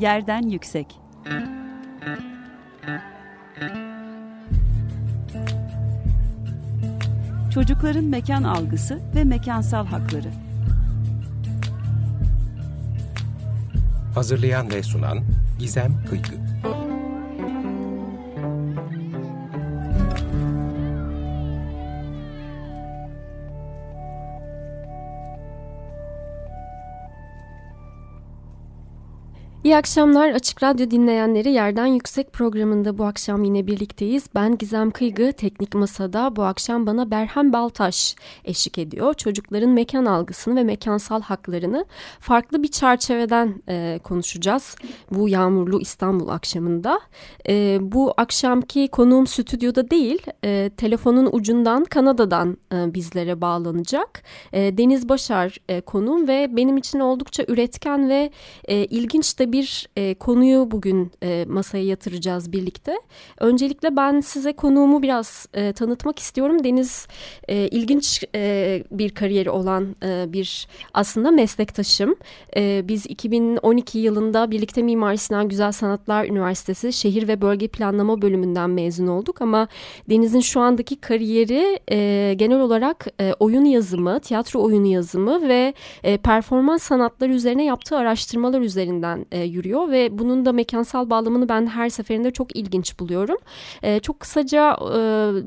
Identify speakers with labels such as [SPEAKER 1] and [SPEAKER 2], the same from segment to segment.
[SPEAKER 1] Yerden Yüksek. Çocukların mekan algısı ve mekansal hakları.
[SPEAKER 2] Hazırlayan ve sunan Gizem Kıykı
[SPEAKER 3] İyi akşamlar Açık Radyo dinleyenleri Yerden Yüksek programında bu akşam yine birlikteyiz. Ben Gizem Kıygı, Teknik Masa'da bu akşam bana Berhem Baltaş eşlik ediyor. Çocukların mekan algısını ve mekansal haklarını farklı bir çerçeveden e, konuşacağız. Bu yağmurlu İstanbul akşamında. E, bu akşamki konuğum stüdyoda değil, e, telefonun ucundan Kanada'dan e, bizlere bağlanacak. E, Deniz Başar e, konuğum ve benim için oldukça üretken ve e, ilginç de bir e, konuyu bugün e, masaya yatıracağız birlikte. Öncelikle ben size konuğumu biraz e, tanıtmak istiyorum. Deniz e, ilginç e, bir kariyeri olan e, bir aslında meslektaşım. E, biz 2012 yılında birlikte Mimar Sinan Güzel Sanatlar Üniversitesi Şehir ve Bölge Planlama bölümünden mezun olduk ama Deniz'in şu andaki kariyeri e, genel olarak e, oyun yazımı, tiyatro oyunu yazımı ve e, performans sanatları üzerine yaptığı araştırmalar üzerinden e, yürüyor ve bunun da mekansal bağlamını ben her seferinde çok ilginç buluyorum. E, çok kısaca e,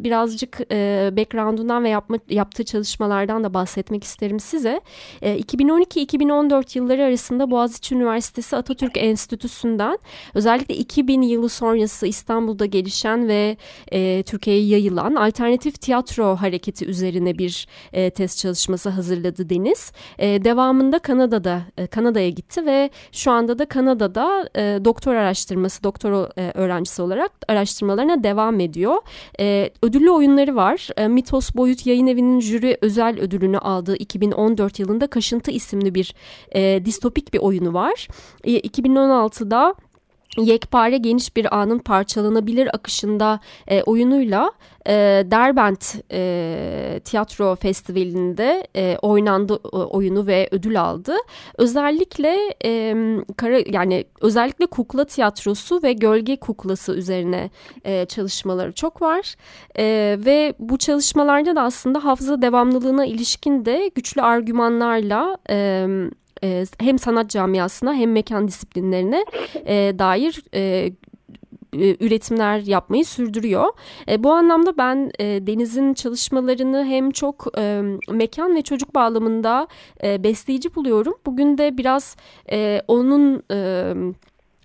[SPEAKER 3] birazcık e, background'undan ve yapma, yaptığı çalışmalardan da bahsetmek isterim size. E, 2012-2014 yılları arasında Boğaziçi Üniversitesi Atatürk Enstitüsü'nden özellikle 2000 yılı sonrası İstanbul'da gelişen ve e, Türkiye'ye yayılan alternatif tiyatro hareketi üzerine bir e, test çalışması hazırladı Deniz. E, devamında Kanada'da e, Kanada'ya gitti ve şu anda da Kanada'da e, doktor araştırması, doktor e, öğrencisi olarak araştırmalarına devam ediyor. E, ödüllü oyunları var. E, Mitos Boyut Yayın Evi'nin jüri özel ödülünü aldığı 2014 yılında Kaşıntı isimli bir e, distopik bir oyunu var. E, 2016'da yekpare geniş bir anın parçalanabilir akışında e, oyunuyla e, Derbent e, Tiyatro Festivali'nde e, oynandı e, oyunu ve ödül aldı. Özellikle e, kara, yani özellikle kukla tiyatrosu ve gölge kuklası üzerine e, çalışmaları çok var. E, ve bu çalışmalarda da aslında hafıza devamlılığına ilişkin de güçlü argümanlarla e, e, hem sanat camiasına hem mekan disiplinlerine e, dair e, üretimler yapmayı sürdürüyor. E, bu anlamda ben e, Deniz'in çalışmalarını hem çok e, mekan ve çocuk bağlamında e, besleyici buluyorum. Bugün de biraz e, onun... E,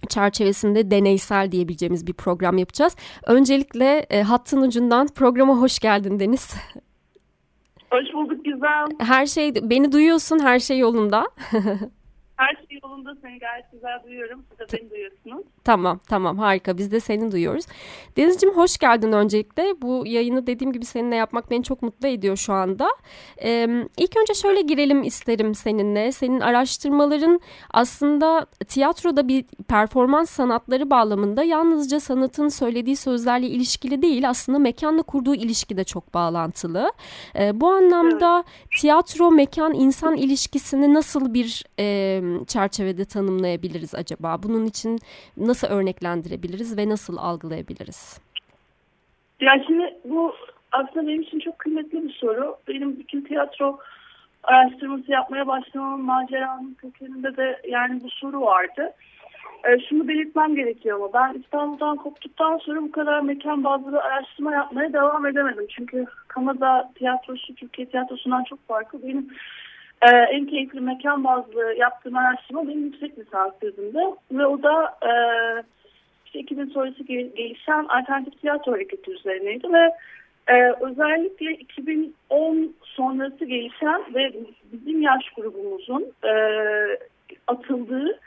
[SPEAKER 3] çerçevesinde deneysel diyebileceğimiz bir program yapacağız. Öncelikle e, hattın ucundan programa hoş geldin Deniz.
[SPEAKER 4] Hoş bulduk Güzel.
[SPEAKER 3] Her şey, beni duyuyorsun, her şey yolunda.
[SPEAKER 4] Her yolunda seni gayet güzel duyuyorum. Siz de beni duyuyorsunuz.
[SPEAKER 3] Tamam tamam harika biz de seni duyuyoruz. Deniz'cim hoş geldin öncelikle. Bu yayını dediğim gibi seninle yapmak beni çok mutlu ediyor şu anda. Ee, ilk önce şöyle girelim isterim seninle. Senin araştırmaların aslında tiyatroda bir performans sanatları bağlamında yalnızca sanatın söylediği sözlerle ilişkili değil aslında mekanla kurduğu ilişki de çok bağlantılı. Ee, bu anlamda evet. tiyatro mekan insan ilişkisini nasıl bir e, çerçevede tanımlayabiliriz acaba? Bunun için nasıl örneklendirebiliriz ve nasıl algılayabiliriz?
[SPEAKER 4] Ya şimdi bu aslında benim için çok kıymetli bir soru. Benim bütün tiyatro araştırması yapmaya başlamamın maceranın kökeninde de yani bu soru vardı. E, şunu belirtmem gerekiyor ama ben İstanbul'dan koptuktan sonra bu kadar mekan bazlı araştırma yapmaya devam edemedim. Çünkü Kanada tiyatrosu Türkiye tiyatrosundan çok farklı. Benim ee, en keyifli mekan bazlı yaptığım araştırma benim yüksek lisans tezimde ve o da e, işte 2000 sonrası gelişen alternatif tiyatro hareketi üzerineydi. Ve e, özellikle 2010 sonrası gelişen ve bizim yaş grubumuzun e, atıldığı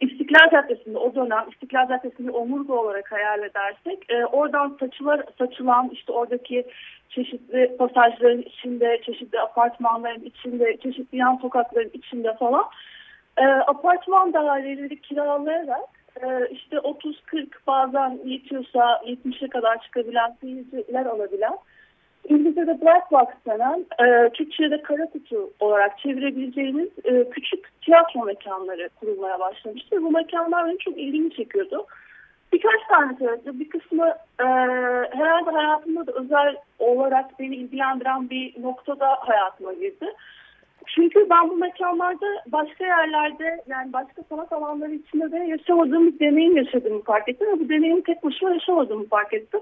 [SPEAKER 4] İstiklal Caddesi'nde o dönem İstiklal Caddesi'ni omurga olarak hayal edersek e, oradan saçılar, saçılan işte oradaki çeşitli pasajların içinde, çeşitli apartmanların içinde, çeşitli yan sokakların içinde falan e, apartman daireleri kiralayarak e, işte 30-40 bazen yetiyorsa 70'e kadar çıkabilen seyirciler alabilen İngilizce'de black box denen, e, Türkçe'de kara kutu olarak çevirebileceğimiz e, küçük tiyatro mekanları kurulmaya başlamıştı. Bu mekanlar benim çok ilgimi çekiyordu. Birkaç tane sebeple bir kısmı e, herhalde hayatımda da özel olarak beni ilgilendiren bir noktada hayatıma girdi. Çünkü ben bu mekanlarda başka yerlerde yani başka sanat alanları içinde de yaşamadığım bir deneyim yaşadığımı fark ettim. Ve bu deneyimi tek başıma yaşamadığımı fark ettim.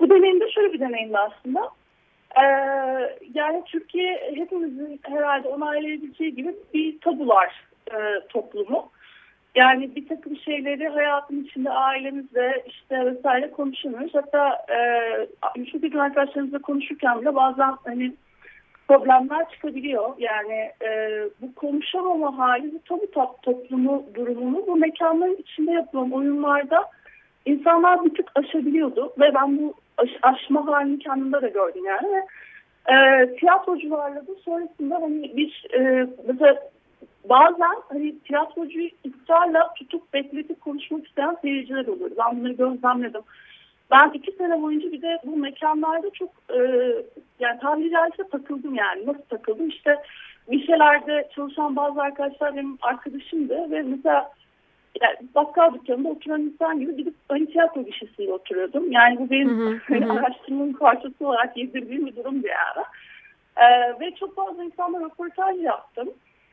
[SPEAKER 4] Bu deneyim de şöyle bir deneyimdi aslında. Ee, yani Türkiye hepimizin herhalde onaylayabileceği gibi bir tabular e, toplumu. Yani bir takım şeyleri hayatın içinde ailemizle işte vesaire konuşamıyoruz. Hatta e, şu bir arkadaşlarımızla konuşurken bile bazen hani problemler çıkabiliyor. Yani e, bu konuşamama hali, bu tabu top, toplumu durumunu bu mekanların içinde yapılan oyunlarda insanlar bir tık aşabiliyordu. Ve ben bu aş, aşma halini kendimde de gördüm yani. Ve, e, tiyatrocularla da sonrasında hani bir e, mesela bazen hani tiyatrocuyu ısrarla tutup bekletip konuşmak isteyen seyirciler oluyor. Ben bunları gözlemledim. Ben iki sene boyunca bir de bu mekanlarda çok e, yani tabiri caizse takıldım yani. Nasıl takıldım? İşte gişelerde çalışan bazı arkadaşlar benim arkadaşımdı ve mesela yani bakkal dükkanında oturan insan gibi gidip hani tiyatro gişesiyle oturuyordum. Yani bu benim hı hı, hı. araştırmanın parçası olarak yedirdiğim bir durumdu yani. Ee, ve çok fazla insanla röportaj yaptım.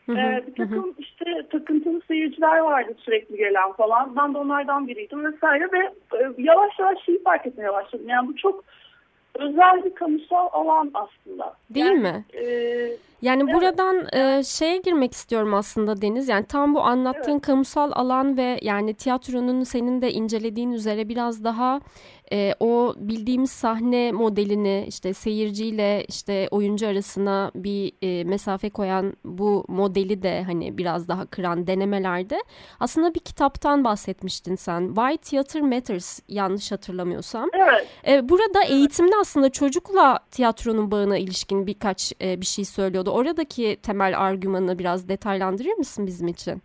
[SPEAKER 4] Hı hı, ee, bir takım hı. işte takıntılı seyirciler vardı sürekli gelen falan. Ben de onlardan biriydim vesaire ve e, yavaş yavaş şeyi fark etmeye başladım. Yani bu çok özel bir kamusal alan aslında.
[SPEAKER 3] Değil
[SPEAKER 4] yani,
[SPEAKER 3] mi? E, yani evet. buradan e, şeye girmek istiyorum aslında Deniz. Yani tam bu anlattığın evet. kamusal alan ve yani tiyatronun senin de incelediğin üzere biraz daha e, o bildiğimiz sahne modelini işte seyirciyle işte oyuncu arasına bir e, mesafe koyan bu modeli de hani biraz daha kıran denemelerde aslında bir kitaptan bahsetmiştin sen. Why Theater Matters yanlış hatırlamıyorsam.
[SPEAKER 4] Evet.
[SPEAKER 3] E, burada evet. eğitimde aslında çocukla tiyatronun bağına ilişkin birkaç e, bir şey söylüyordu. Oradaki temel argümanı biraz detaylandırır mısın bizim için?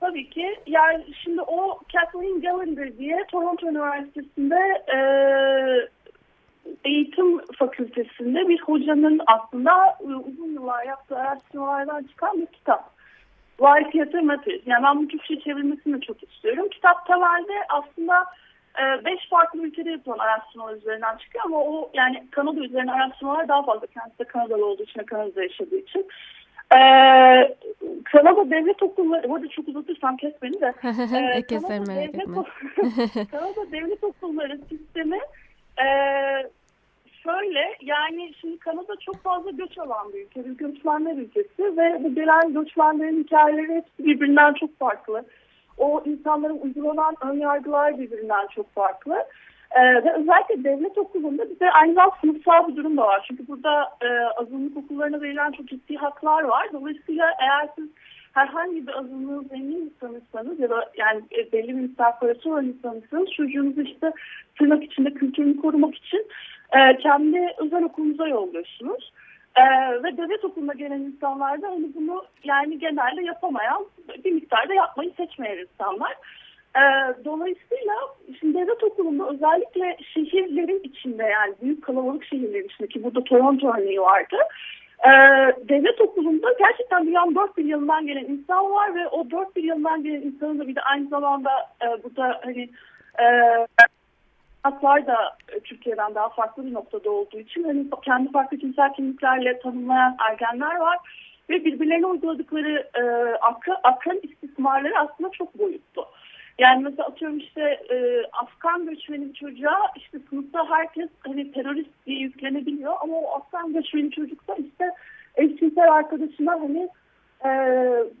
[SPEAKER 4] Tabii ki. Yani şimdi o Kathleen Gallagher diye Toronto Üniversitesi'nde e, eğitim fakültesinde bir hocanın aslında uzun yıllar yaptığı araştırmalardan çıkan bir kitap. Why Theater Matters. Yani ben bu Türkçe çevirmesini çok istiyorum. Kitap temelde aslında e, beş farklı ülkede yapılan araştırmalar üzerinden çıkıyor ama o yani Kanada üzerine araştırmalar daha fazla. Kendisi de Kanadalı olduğu için Kanada'da yaşadığı için. Ee, Kanada devlet okulları, burada çok uzatırsam kes beni de.
[SPEAKER 3] Ee, merak etme.
[SPEAKER 4] Kanada devlet okulları sistemi e, şöyle yani şimdi Kanada çok fazla göç alan bir ülke, bir göçmenler ülkesi ve bu gelen göçmenlerin hikayeleri hepsi birbirinden çok farklı. O insanların uygulanan ön yargılar birbirinden çok farklı. Ee, ve özellikle devlet okulunda bir de aynı zamanda sınıfsal bir durum da var. Çünkü burada e, azınlık okullarına verilen çok ciddi haklar var. Dolayısıyla eğer siz herhangi bir azınlığın zengin insanıysanız ya da yani e, belli bir miktar parası olan insanıysanız çocuğunuzu işte tırnak içinde kültürünü korumak için e, kendi özel okulunuza yolluyorsunuz. Ee, ve devlet okuluna gelen insanlar da hani bunu yani genelde yapamayan bir miktarda yapmayı seçmeyen insanlar. E, dolayısıyla şimdi devlet okulunda özellikle şehirlerin içinde yani büyük kalabalık şehirlerin içinde ki burada Toronto örneği vardı. E, devlet okulunda gerçekten dünyanın dört bir yanından gelen insan var ve o dört bir yanından gelen insanın da bir de aynı zamanda e, burada hani e, haklar da Türkiye'den daha farklı bir noktada olduğu için hani kendi farklı cinsel kimliklerle tanımlayan ergenler var ve birbirlerine uyguladıkları e, akran, akran istismarları aslında çok boyutlu. Yani mesela atıyorum işte e, Afgan göçmeni çocuğa işte sınıfta herkes hani terörist diye yüklenebiliyor ama o Afgan göçmeni çocuk da işte eşcinsel arkadaşına hani e,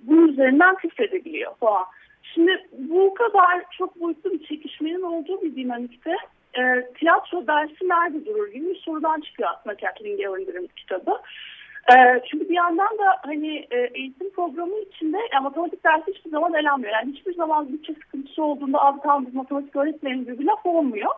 [SPEAKER 4] bunun üzerinden küfredebiliyor falan. Şimdi bu kadar çok boyutlu bir çekişmenin olduğu bir dinamikte e, tiyatro dersi nerede durur gibi bir sorudan çıkıyor aslında Kathleen Gallander'ın kitabı. Ee, çünkü bir yandan da hani e, eğitim programı içinde yani matematik dersi hiçbir zaman elenmiyor. Yani hiçbir zaman bütçe sıkıntısı olduğunda tamam biz matematik öğretmeyelim gibi bir laf olmuyor.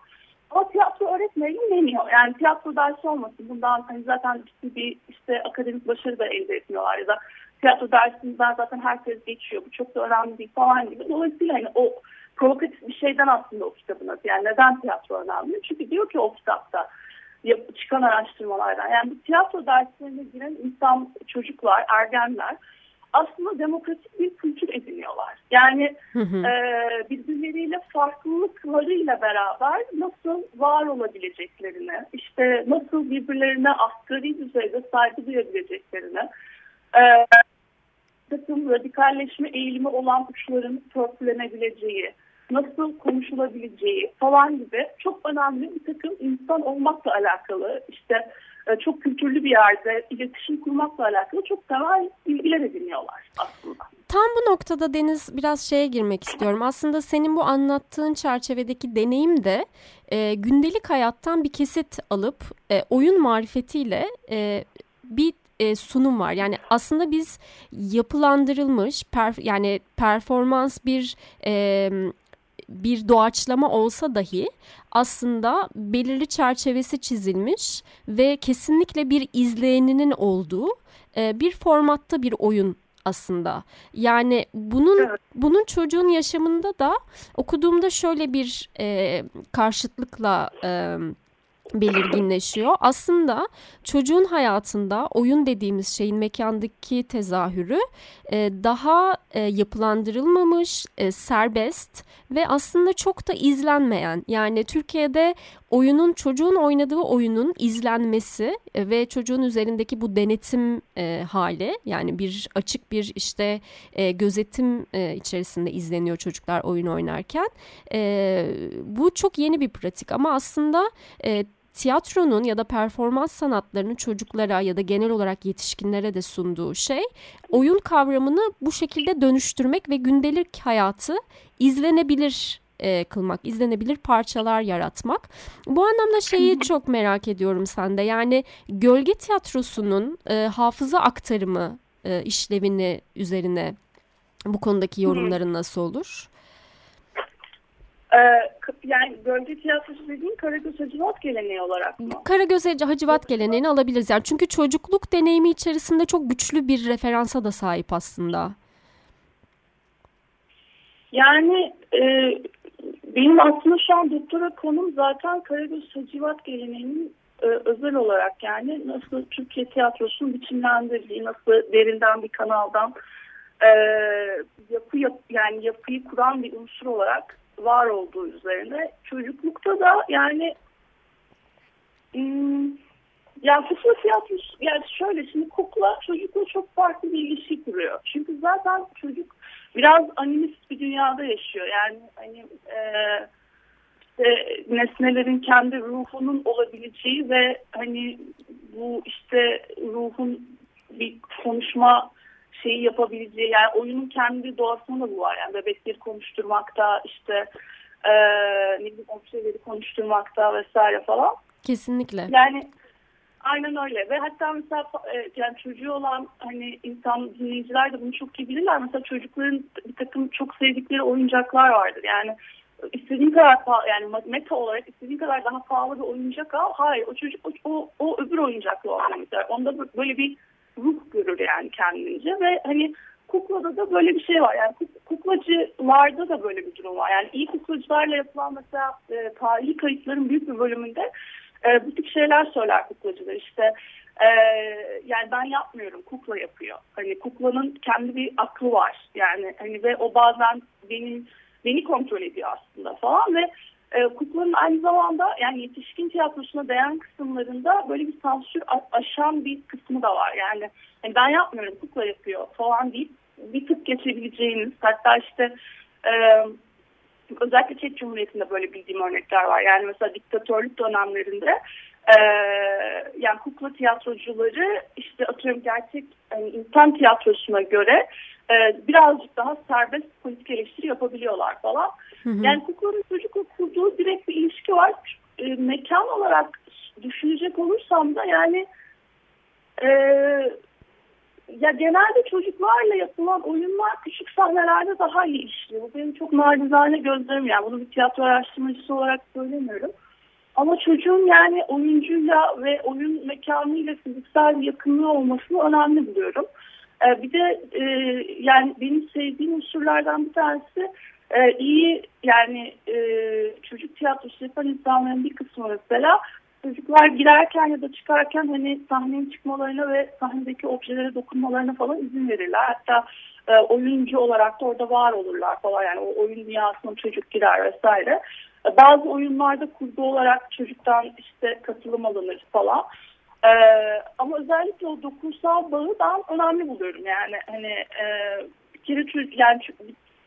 [SPEAKER 4] Ama tiyatro öğretmeyelim demiyor. Yani tiyatro dersi olmasın. Bundan hani zaten ciddi bir işte akademik başarı da elde etmiyorlar ya da tiyatro dersinden zaten herkes geçiyor. Bu çok da önemli değil falan gibi. Dolayısıyla hani o provokatif bir şeyden aslında o kitabın adı. Yani neden tiyatro önemli? Çünkü diyor ki o kitapta çıkan araştırmalardan. Yani bu tiyatro derslerine giren insan, çocuklar, ergenler aslında demokratik bir kültür ediniyorlar. Yani hı hı. E, birbirleriyle farklılıklarıyla beraber nasıl var olabileceklerini, işte nasıl birbirlerine asgari düzeyde saygı duyabileceklerini, e, takım radikalleşme eğilimi olan uçların törpülenebileceği, nasıl konuşulabileceği falan gibi çok önemli bir takım insan olmakla alakalı işte e, çok kültürlü bir yerde iletişim kurmakla alakalı çok temel bilgiler ediniyorlar aslında.
[SPEAKER 3] Tam bu noktada Deniz biraz şeye girmek istiyorum. Aslında senin bu anlattığın çerçevedeki deneyim de e, gündelik hayattan bir kesit alıp e, oyun marifetiyle e, bir e, sunum var. Yani aslında biz yapılandırılmış per, yani performans bir e, bir doğaçlama olsa dahi aslında belirli çerçevesi çizilmiş ve kesinlikle bir izleyeninin olduğu e, bir formatta bir oyun aslında. Yani bunun evet. bunun çocuğun yaşamında da okuduğumda şöyle bir e, karşıtlıkla e, belirginleşiyor. Aslında çocuğun hayatında oyun dediğimiz şeyin mekandaki tezahürü e, daha e, yapılandırılmamış, e, serbest ve aslında çok da izlenmeyen. Yani Türkiye'de oyunun çocuğun oynadığı oyunun izlenmesi ve çocuğun üzerindeki bu denetim hali yani bir açık bir işte gözetim içerisinde izleniyor çocuklar oyun oynarken. bu çok yeni bir pratik ama aslında tiyatronun ya da performans sanatlarının çocuklara ya da genel olarak yetişkinlere de sunduğu şey oyun kavramını bu şekilde dönüştürmek ve gündelik hayatı izlenebilir e, kılmak, izlenebilir parçalar yaratmak. Bu anlamda şeyi çok merak ediyorum sende. Yani gölge tiyatrosunun e, hafıza aktarımı e, işlevini üzerine bu konudaki yorumların nasıl olur?
[SPEAKER 4] Ee, yani gölge tiyatrosu dediğin Karagöz Hacivat geleneği olarak mı?
[SPEAKER 3] Karagöz Hacivat geleneğini alabiliriz. Yani çünkü çocukluk deneyimi içerisinde çok güçlü bir referansa da sahip aslında.
[SPEAKER 4] Yani e, benim aslında şu an doktora konum zaten Karagöz Hacivat geleneğinin e, özel olarak yani nasıl Türkiye tiyatrosunun biçimlendirdiği, nasıl derinden bir kanaldan e, yapı yap, yani yapıyı kuran bir unsur olarak var olduğu üzerine çocuklukta da yani hmm, yani kukla tiyatrosu yani şöyle şimdi kukla çocukla çok farklı bir ilişki kuruyor. Çünkü zaten çocuk biraz animist bir dünyada yaşıyor. Yani hani e, işte nesnelerin kendi ruhunun olabileceği ve hani bu işte ruhun bir konuşma şeyi yapabileceği yani oyunun kendi doğasında da bu var. Yani bebekleri konuşturmakta işte e, ne bileyim objeleri konuşturmakta vesaire falan.
[SPEAKER 3] Kesinlikle.
[SPEAKER 4] Yani aynen öyle ve hatta mesela e, yani çocuğu olan hani insan dinleyiciler de bunu çok iyi bilirler. Mesela çocukların bir takım çok sevdikleri oyuncaklar vardır. Yani istediğin kadar yani meta olarak istediğin kadar daha pahalı bir oyuncak al. Hayır o çocuk o, o, o öbür oyuncakla ister. Onda böyle bir ruh görür yani kendince ve hani kuklada da böyle bir şey var. Yani kuklacılarda da böyle bir durum var. Yani iyi kuklacılarla yapılan mesela e, tarihi kayıtların büyük bir bölümünde e, bu tip şeyler söyler kuklacılar. İşte e, yani ben yapmıyorum kukla yapıyor. Hani kuklanın kendi bir aklı var. Yani hani ve o bazen benim beni kontrol ediyor aslında falan ve e, kuklanın aynı zamanda yani yetişkin tiyatrosuna değen kısımlarında böyle bir sansür aşan bir kısmı da var. Yani, yani ben yapmıyorum kukla yapıyor falan deyip bir tık geçebileceğiniz hatta işte e, özellikle Çek Cumhuriyeti'nde böyle bildiğim örnekler var. Yani mesela diktatörlük dönemlerinde e, yani kukla tiyatrocuları işte atıyorum gerçek yani insan tiyatrosuna göre e, birazcık daha serbest politik eleştiri yapabiliyorlar falan. Hı hı. Yani kuklanın çocukla kurduğu direkt bir ilişki var. E, mekan olarak düşünecek olursam da yani e, ya genelde çocuklarla yapılan oyunlar küçük sahnelerde daha iyi işliyor. Bu benim çok nacizane gözlerim yani bunu bir tiyatro araştırmacısı olarak söylemiyorum. Ama çocuğun yani oyuncuyla ve oyun mekanıyla fiziksel yakınlığı olmasını önemli buluyorum. Ee, bir de e, yani benim sevdiğim unsurlardan bir tanesi e, iyi yani e, çocuk tiyatrosu yapan insanların bir kısmı mesela çocuklar girerken ya da çıkarken hani sahneye çıkmalarına ve sahnedeki objelere dokunmalarına falan izin verirler. Hatta e, oyuncu olarak da orada var olurlar falan yani o oyun dünyasına çocuk girer vesaire. E, bazı oyunlarda kurgu olarak çocuktan işte katılım alınır falan. E, ama özellikle o dokunsal bağı ben önemli buluyorum yani hani e, bir kere yani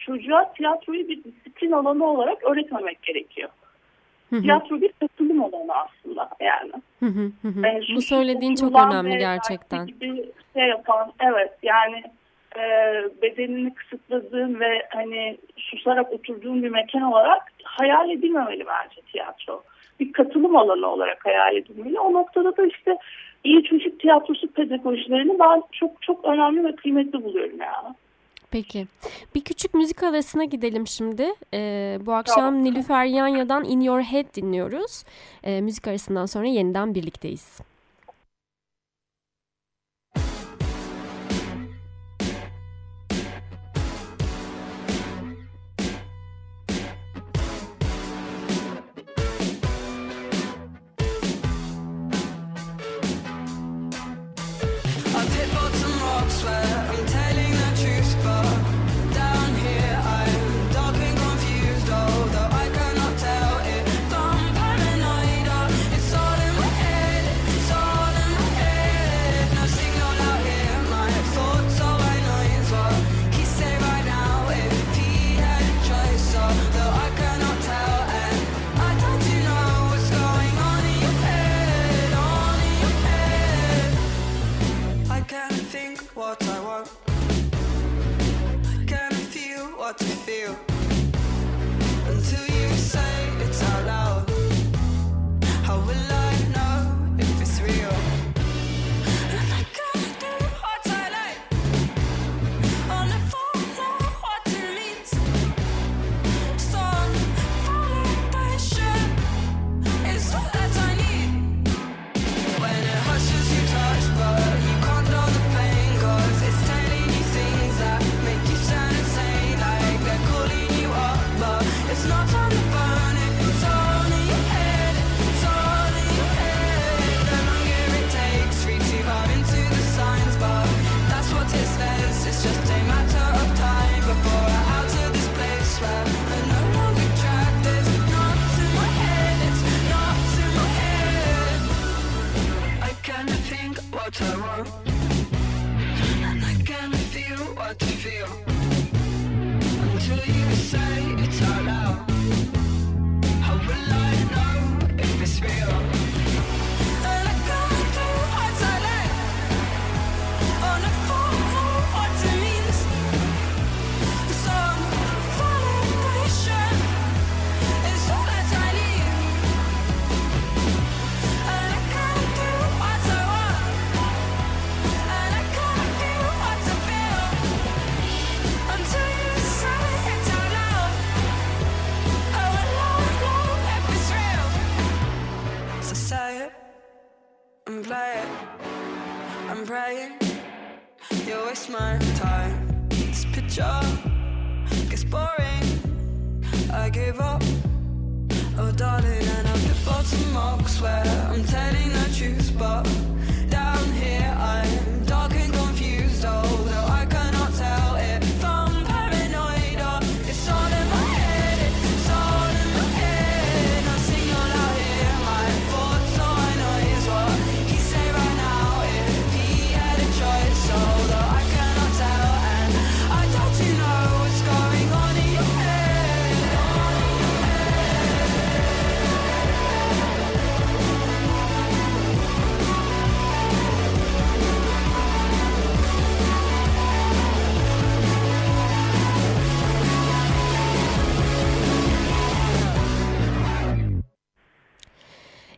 [SPEAKER 4] çocuğa tiyatroyu bir disiplin alanı olarak öğretmemek gerekiyor. Hı hı. Tiyatro bir katılım alanı aslında yani.
[SPEAKER 5] Hı hı hı. Yani Bu söylediğin çok önemli gerçekten.
[SPEAKER 4] Gibi şey yapan evet yani e, bedenini kısıtladığın ve hani susarak oturduğun bir mekan olarak hayal edilmemeli bence tiyatro. Bir katılım alanı olarak hayal edilmeli. O noktada da işte iyi çocuk tiyatrosu pedagojilerini ben çok çok önemli ve kıymetli buluyorum yani.
[SPEAKER 5] Peki. Bir küçük müzik arasına gidelim şimdi. Ee, bu akşam tamam. Nilüfer Yanya'dan In Your Head dinliyoruz. Ee, müzik arasından sonra yeniden birlikteyiz.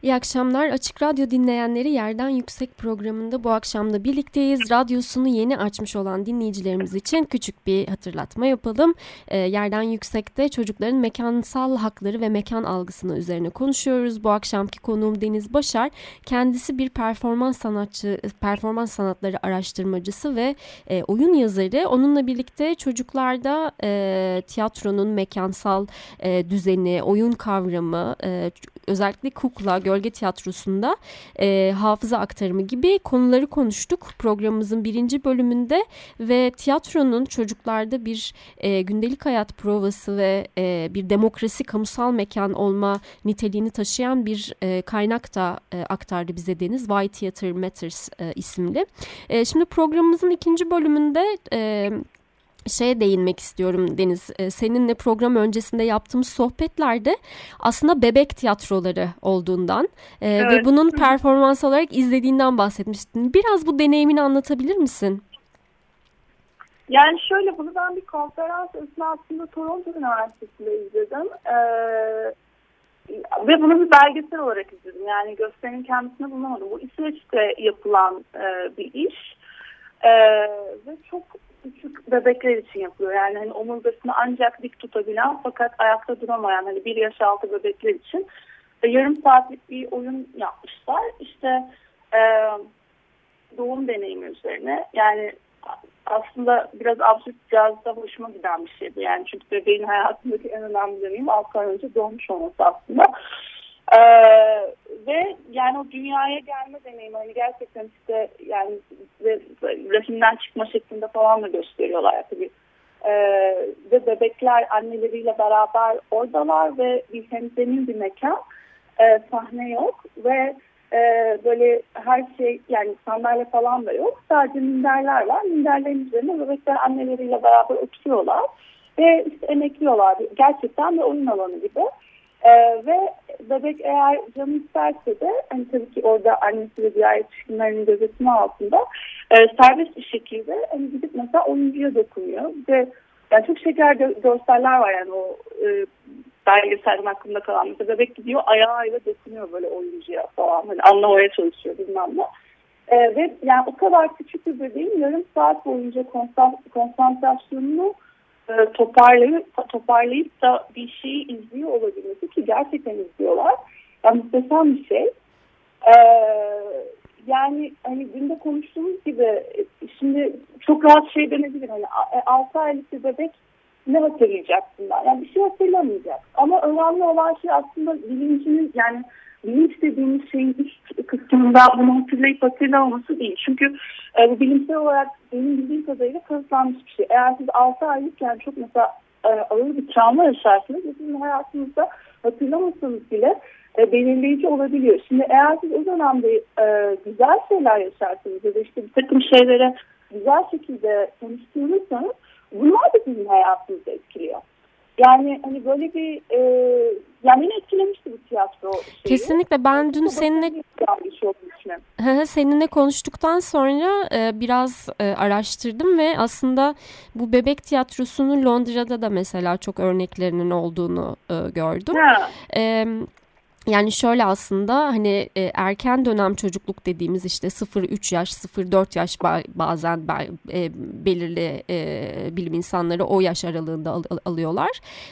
[SPEAKER 5] İyi akşamlar. Açık Radyo dinleyenleri Yerden Yüksek programında bu akşam da birlikteyiz. Radyosunu yeni açmış olan dinleyicilerimiz için küçük bir hatırlatma yapalım. E, Yerden Yüksek'te çocukların mekansal hakları ve mekan algısını üzerine konuşuyoruz. Bu akşamki konuğum Deniz Başar. Kendisi bir performans sanatçı, performans sanatları araştırmacısı ve e, oyun yazarı. Onunla birlikte çocuklarda e, tiyatronun mekansal e, düzeni, oyun kavramı, e, özellikle kukla, görsel
[SPEAKER 3] Gölge Tiyatrosu'nda e, hafıza aktarımı gibi konuları konuştuk programımızın birinci bölümünde ve tiyatronun çocuklarda bir e, gündelik hayat provası ve e, bir demokrasi kamusal mekan olma niteliğini taşıyan bir e, kaynak da e, aktardı bize Deniz Why Theater Matters e, isimli. E, şimdi programımızın ikinci bölümünde e, şeye değinmek istiyorum Deniz. E, seninle program öncesinde yaptığımız sohbetlerde aslında bebek tiyatroları olduğundan e, evet. ve bunun performans olarak izlediğinden bahsetmiştin. Biraz bu deneyimini anlatabilir misin?
[SPEAKER 4] Yani şöyle bunu ben bir konferans esnasında Toronto Üniversitesi'nde izledim. Ee, ve bunu bir belgesel olarak izledim. Yani gösterinin kendisini bulamadım. Bu İsveç'te yapılan e, bir iş. E, ve çok küçük bebekler için yapılıyor. Yani hani omurgasını ancak dik tutabilen fakat ayakta duramayan hani bir yaş altı bebekler için e, yarım saatlik bir oyun yapmışlar. İşte e, doğum deneyimi üzerine. Yani aslında biraz absürt biraz da hoşuma giden bir şeydi. Yani çünkü bebeğin hayatındaki en önemli deneyim 6 ay önce doğmuş olması aslında. Ee, ve yani o dünyaya gelme deneyimi hani gerçekten işte yani rahimden çıkma şeklinde falan da gösteriyorlar tabii. Ee, ve bebekler anneleriyle beraber oradalar ve bir hemzemin bir mekan ee, sahne yok ve e, böyle her şey yani sandalye falan da yok sadece minderler var minderlerin üzerine bebekler anneleriyle beraber oturuyorlar ve işte emekliyorlar gerçekten bir oyun alanı gibi. Ee, ve bebek eğer canı isterse de hani tabii ki orada annesi ve diğer yetişkinlerin gözetimi altında e, serbest bir şekilde hani gidip mesela oyuncuya dokunuyor. Ve yani çok şeker görseller var yani o e, belgeselden aklımda kalan. Mesela bebek gidiyor ayağıyla dokunuyor böyle oyuncuya falan. Hani anlamaya çalışıyor bilmem ne. E, ve yani o kadar küçük bir bebeğin yarım saat boyunca konsantrasyonunu e, toparlayıp, toparlayıp da bir şeyi izliyor olabilmesi ki gerçekten izliyorlar. Yani muhteşem bir şey. Ee, yani hani günde konuştuğumuz gibi şimdi çok rahat şey denebilir. Hani 6 e, aylık bir bebek ne hatırlayacak bundan? Yani bir şey hatırlamayacak. Ama önemli olan şey aslında bilincinin yani bilinç dediğimiz şeyin üst kısmında bunu hatırlayıp hatırlamaması değil. Çünkü e, bu bilimsel olarak benim bildiğim kadarıyla kanıtlanmış bir şey. Eğer siz 6 aylıkken çok mesela e, ağır bir travma yaşarsınız ve sizin hayatınızda hatırlamasanız bile e, belirleyici olabiliyor. Şimdi eğer siz o dönemde e, güzel şeyler yaşarsınız ya da işte bir takım şeylere güzel şekilde konuşturursanız bunlar da sizin hayatınızı etkiliyor. Yani hani böyle bir e, yani beni etkilemişti bu tiyatro şeyi.
[SPEAKER 3] Kesinlikle ben dün seninle şey seninle konuştuktan sonra e, biraz e, araştırdım ve aslında bu bebek tiyatrosunun Londra'da da mesela çok örneklerinin olduğunu e, gördüm. Ha. E, yani şöyle aslında hani e, erken dönem çocukluk dediğimiz işte 0-3 yaş, 0-4 yaş bazen e, belirli e, bilim insanları o yaş aralığında al, al, alıyorlar.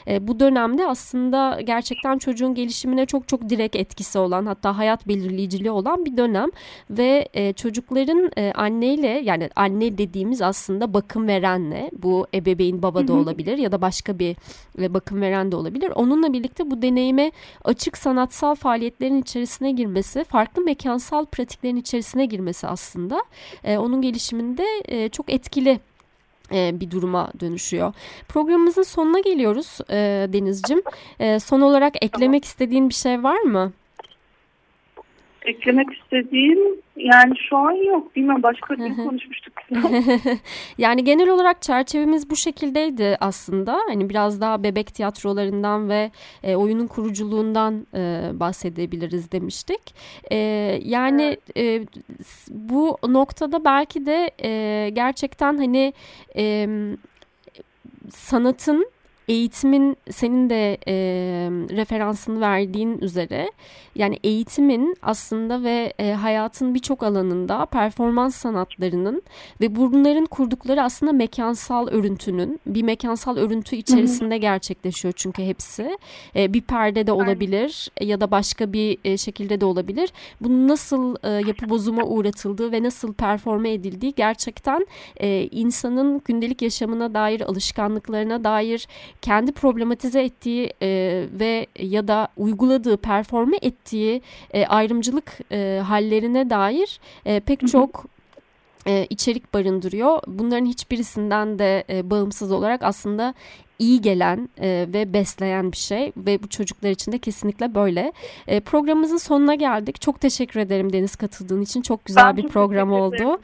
[SPEAKER 3] E, bu dönemde aslında gerçekten çocuğun gelişimine çok çok direkt etkisi olan hatta hayat belirleyiciliği olan bir dönem ve e, çocukların e, anneyle yani anne dediğimiz aslında bakım verenle bu ebeveyn baba da olabilir ya da başka bir e, bakım veren de olabilir. Onunla birlikte bu deneyime açık sanatsal mekansal faaliyetlerin içerisine girmesi, farklı mekansal pratiklerin içerisine girmesi aslında e, onun gelişiminde e, çok etkili e, bir duruma dönüşüyor. Programımızın sonuna geliyoruz e, Deniz'cim. E, son olarak eklemek istediğin bir şey var mı?
[SPEAKER 4] Eklemek istediğim yani şu an yok. Bilmem başka bir konuşmuştuk.
[SPEAKER 3] yani genel olarak çerçevemiz bu şekildeydi aslında. Hani biraz daha bebek tiyatrolarından ve e, oyunun kuruculuğundan e, bahsedebiliriz demiştik. E, yani evet. e, bu noktada belki de e, gerçekten hani e, sanatın eğitimin senin de e, referansını verdiğin üzere yani eğitimin aslında ve e, hayatın birçok alanında performans sanatlarının ve bunların kurdukları aslında mekansal örüntünün bir mekansal örüntü içerisinde gerçekleşiyor çünkü hepsi. E, bir perde de olabilir ya da başka bir e, şekilde de olabilir. Bunun nasıl e, yapı bozuma uğratıldığı ve nasıl performe edildiği gerçekten e, insanın gündelik yaşamına dair alışkanlıklarına dair kendi problematize ettiği e, ve ya da uyguladığı, performe ettiği e, ayrımcılık e, hallerine dair e, pek çok e, içerik barındırıyor. Bunların hiçbirisinden de e, bağımsız olarak aslında iyi gelen e, ve besleyen bir şey ve bu çocuklar için de kesinlikle böyle. E, programımızın sonuna geldik. Çok teşekkür ederim Deniz katıldığın için. Çok güzel ben bir program oldu.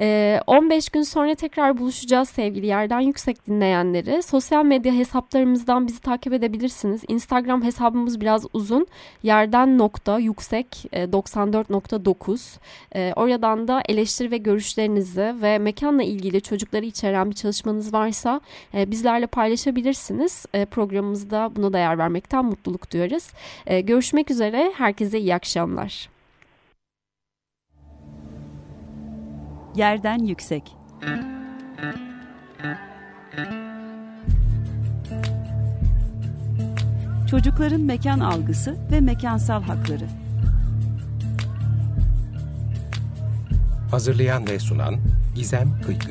[SPEAKER 3] E, 15 gün sonra tekrar buluşacağız sevgili Yerden Yüksek dinleyenleri. Sosyal medya hesaplarımızdan bizi takip edebilirsiniz. Instagram hesabımız biraz uzun. Yerden nokta yüksek e, 94.9 e, Oradan da eleştiri ve görüşlerinizi ve mekanla ilgili çocukları içeren bir çalışmanız varsa e, bizlerle paylaşabilirsiniz paylaşabilirsiniz. E, programımızda buna da yer vermekten mutluluk duyarız. E, görüşmek üzere. Herkese iyi akşamlar.
[SPEAKER 1] Yerden yüksek. Çocukların mekan algısı ve mekansal hakları.
[SPEAKER 2] Hazırlayan ve sunan Gizem Kıykı.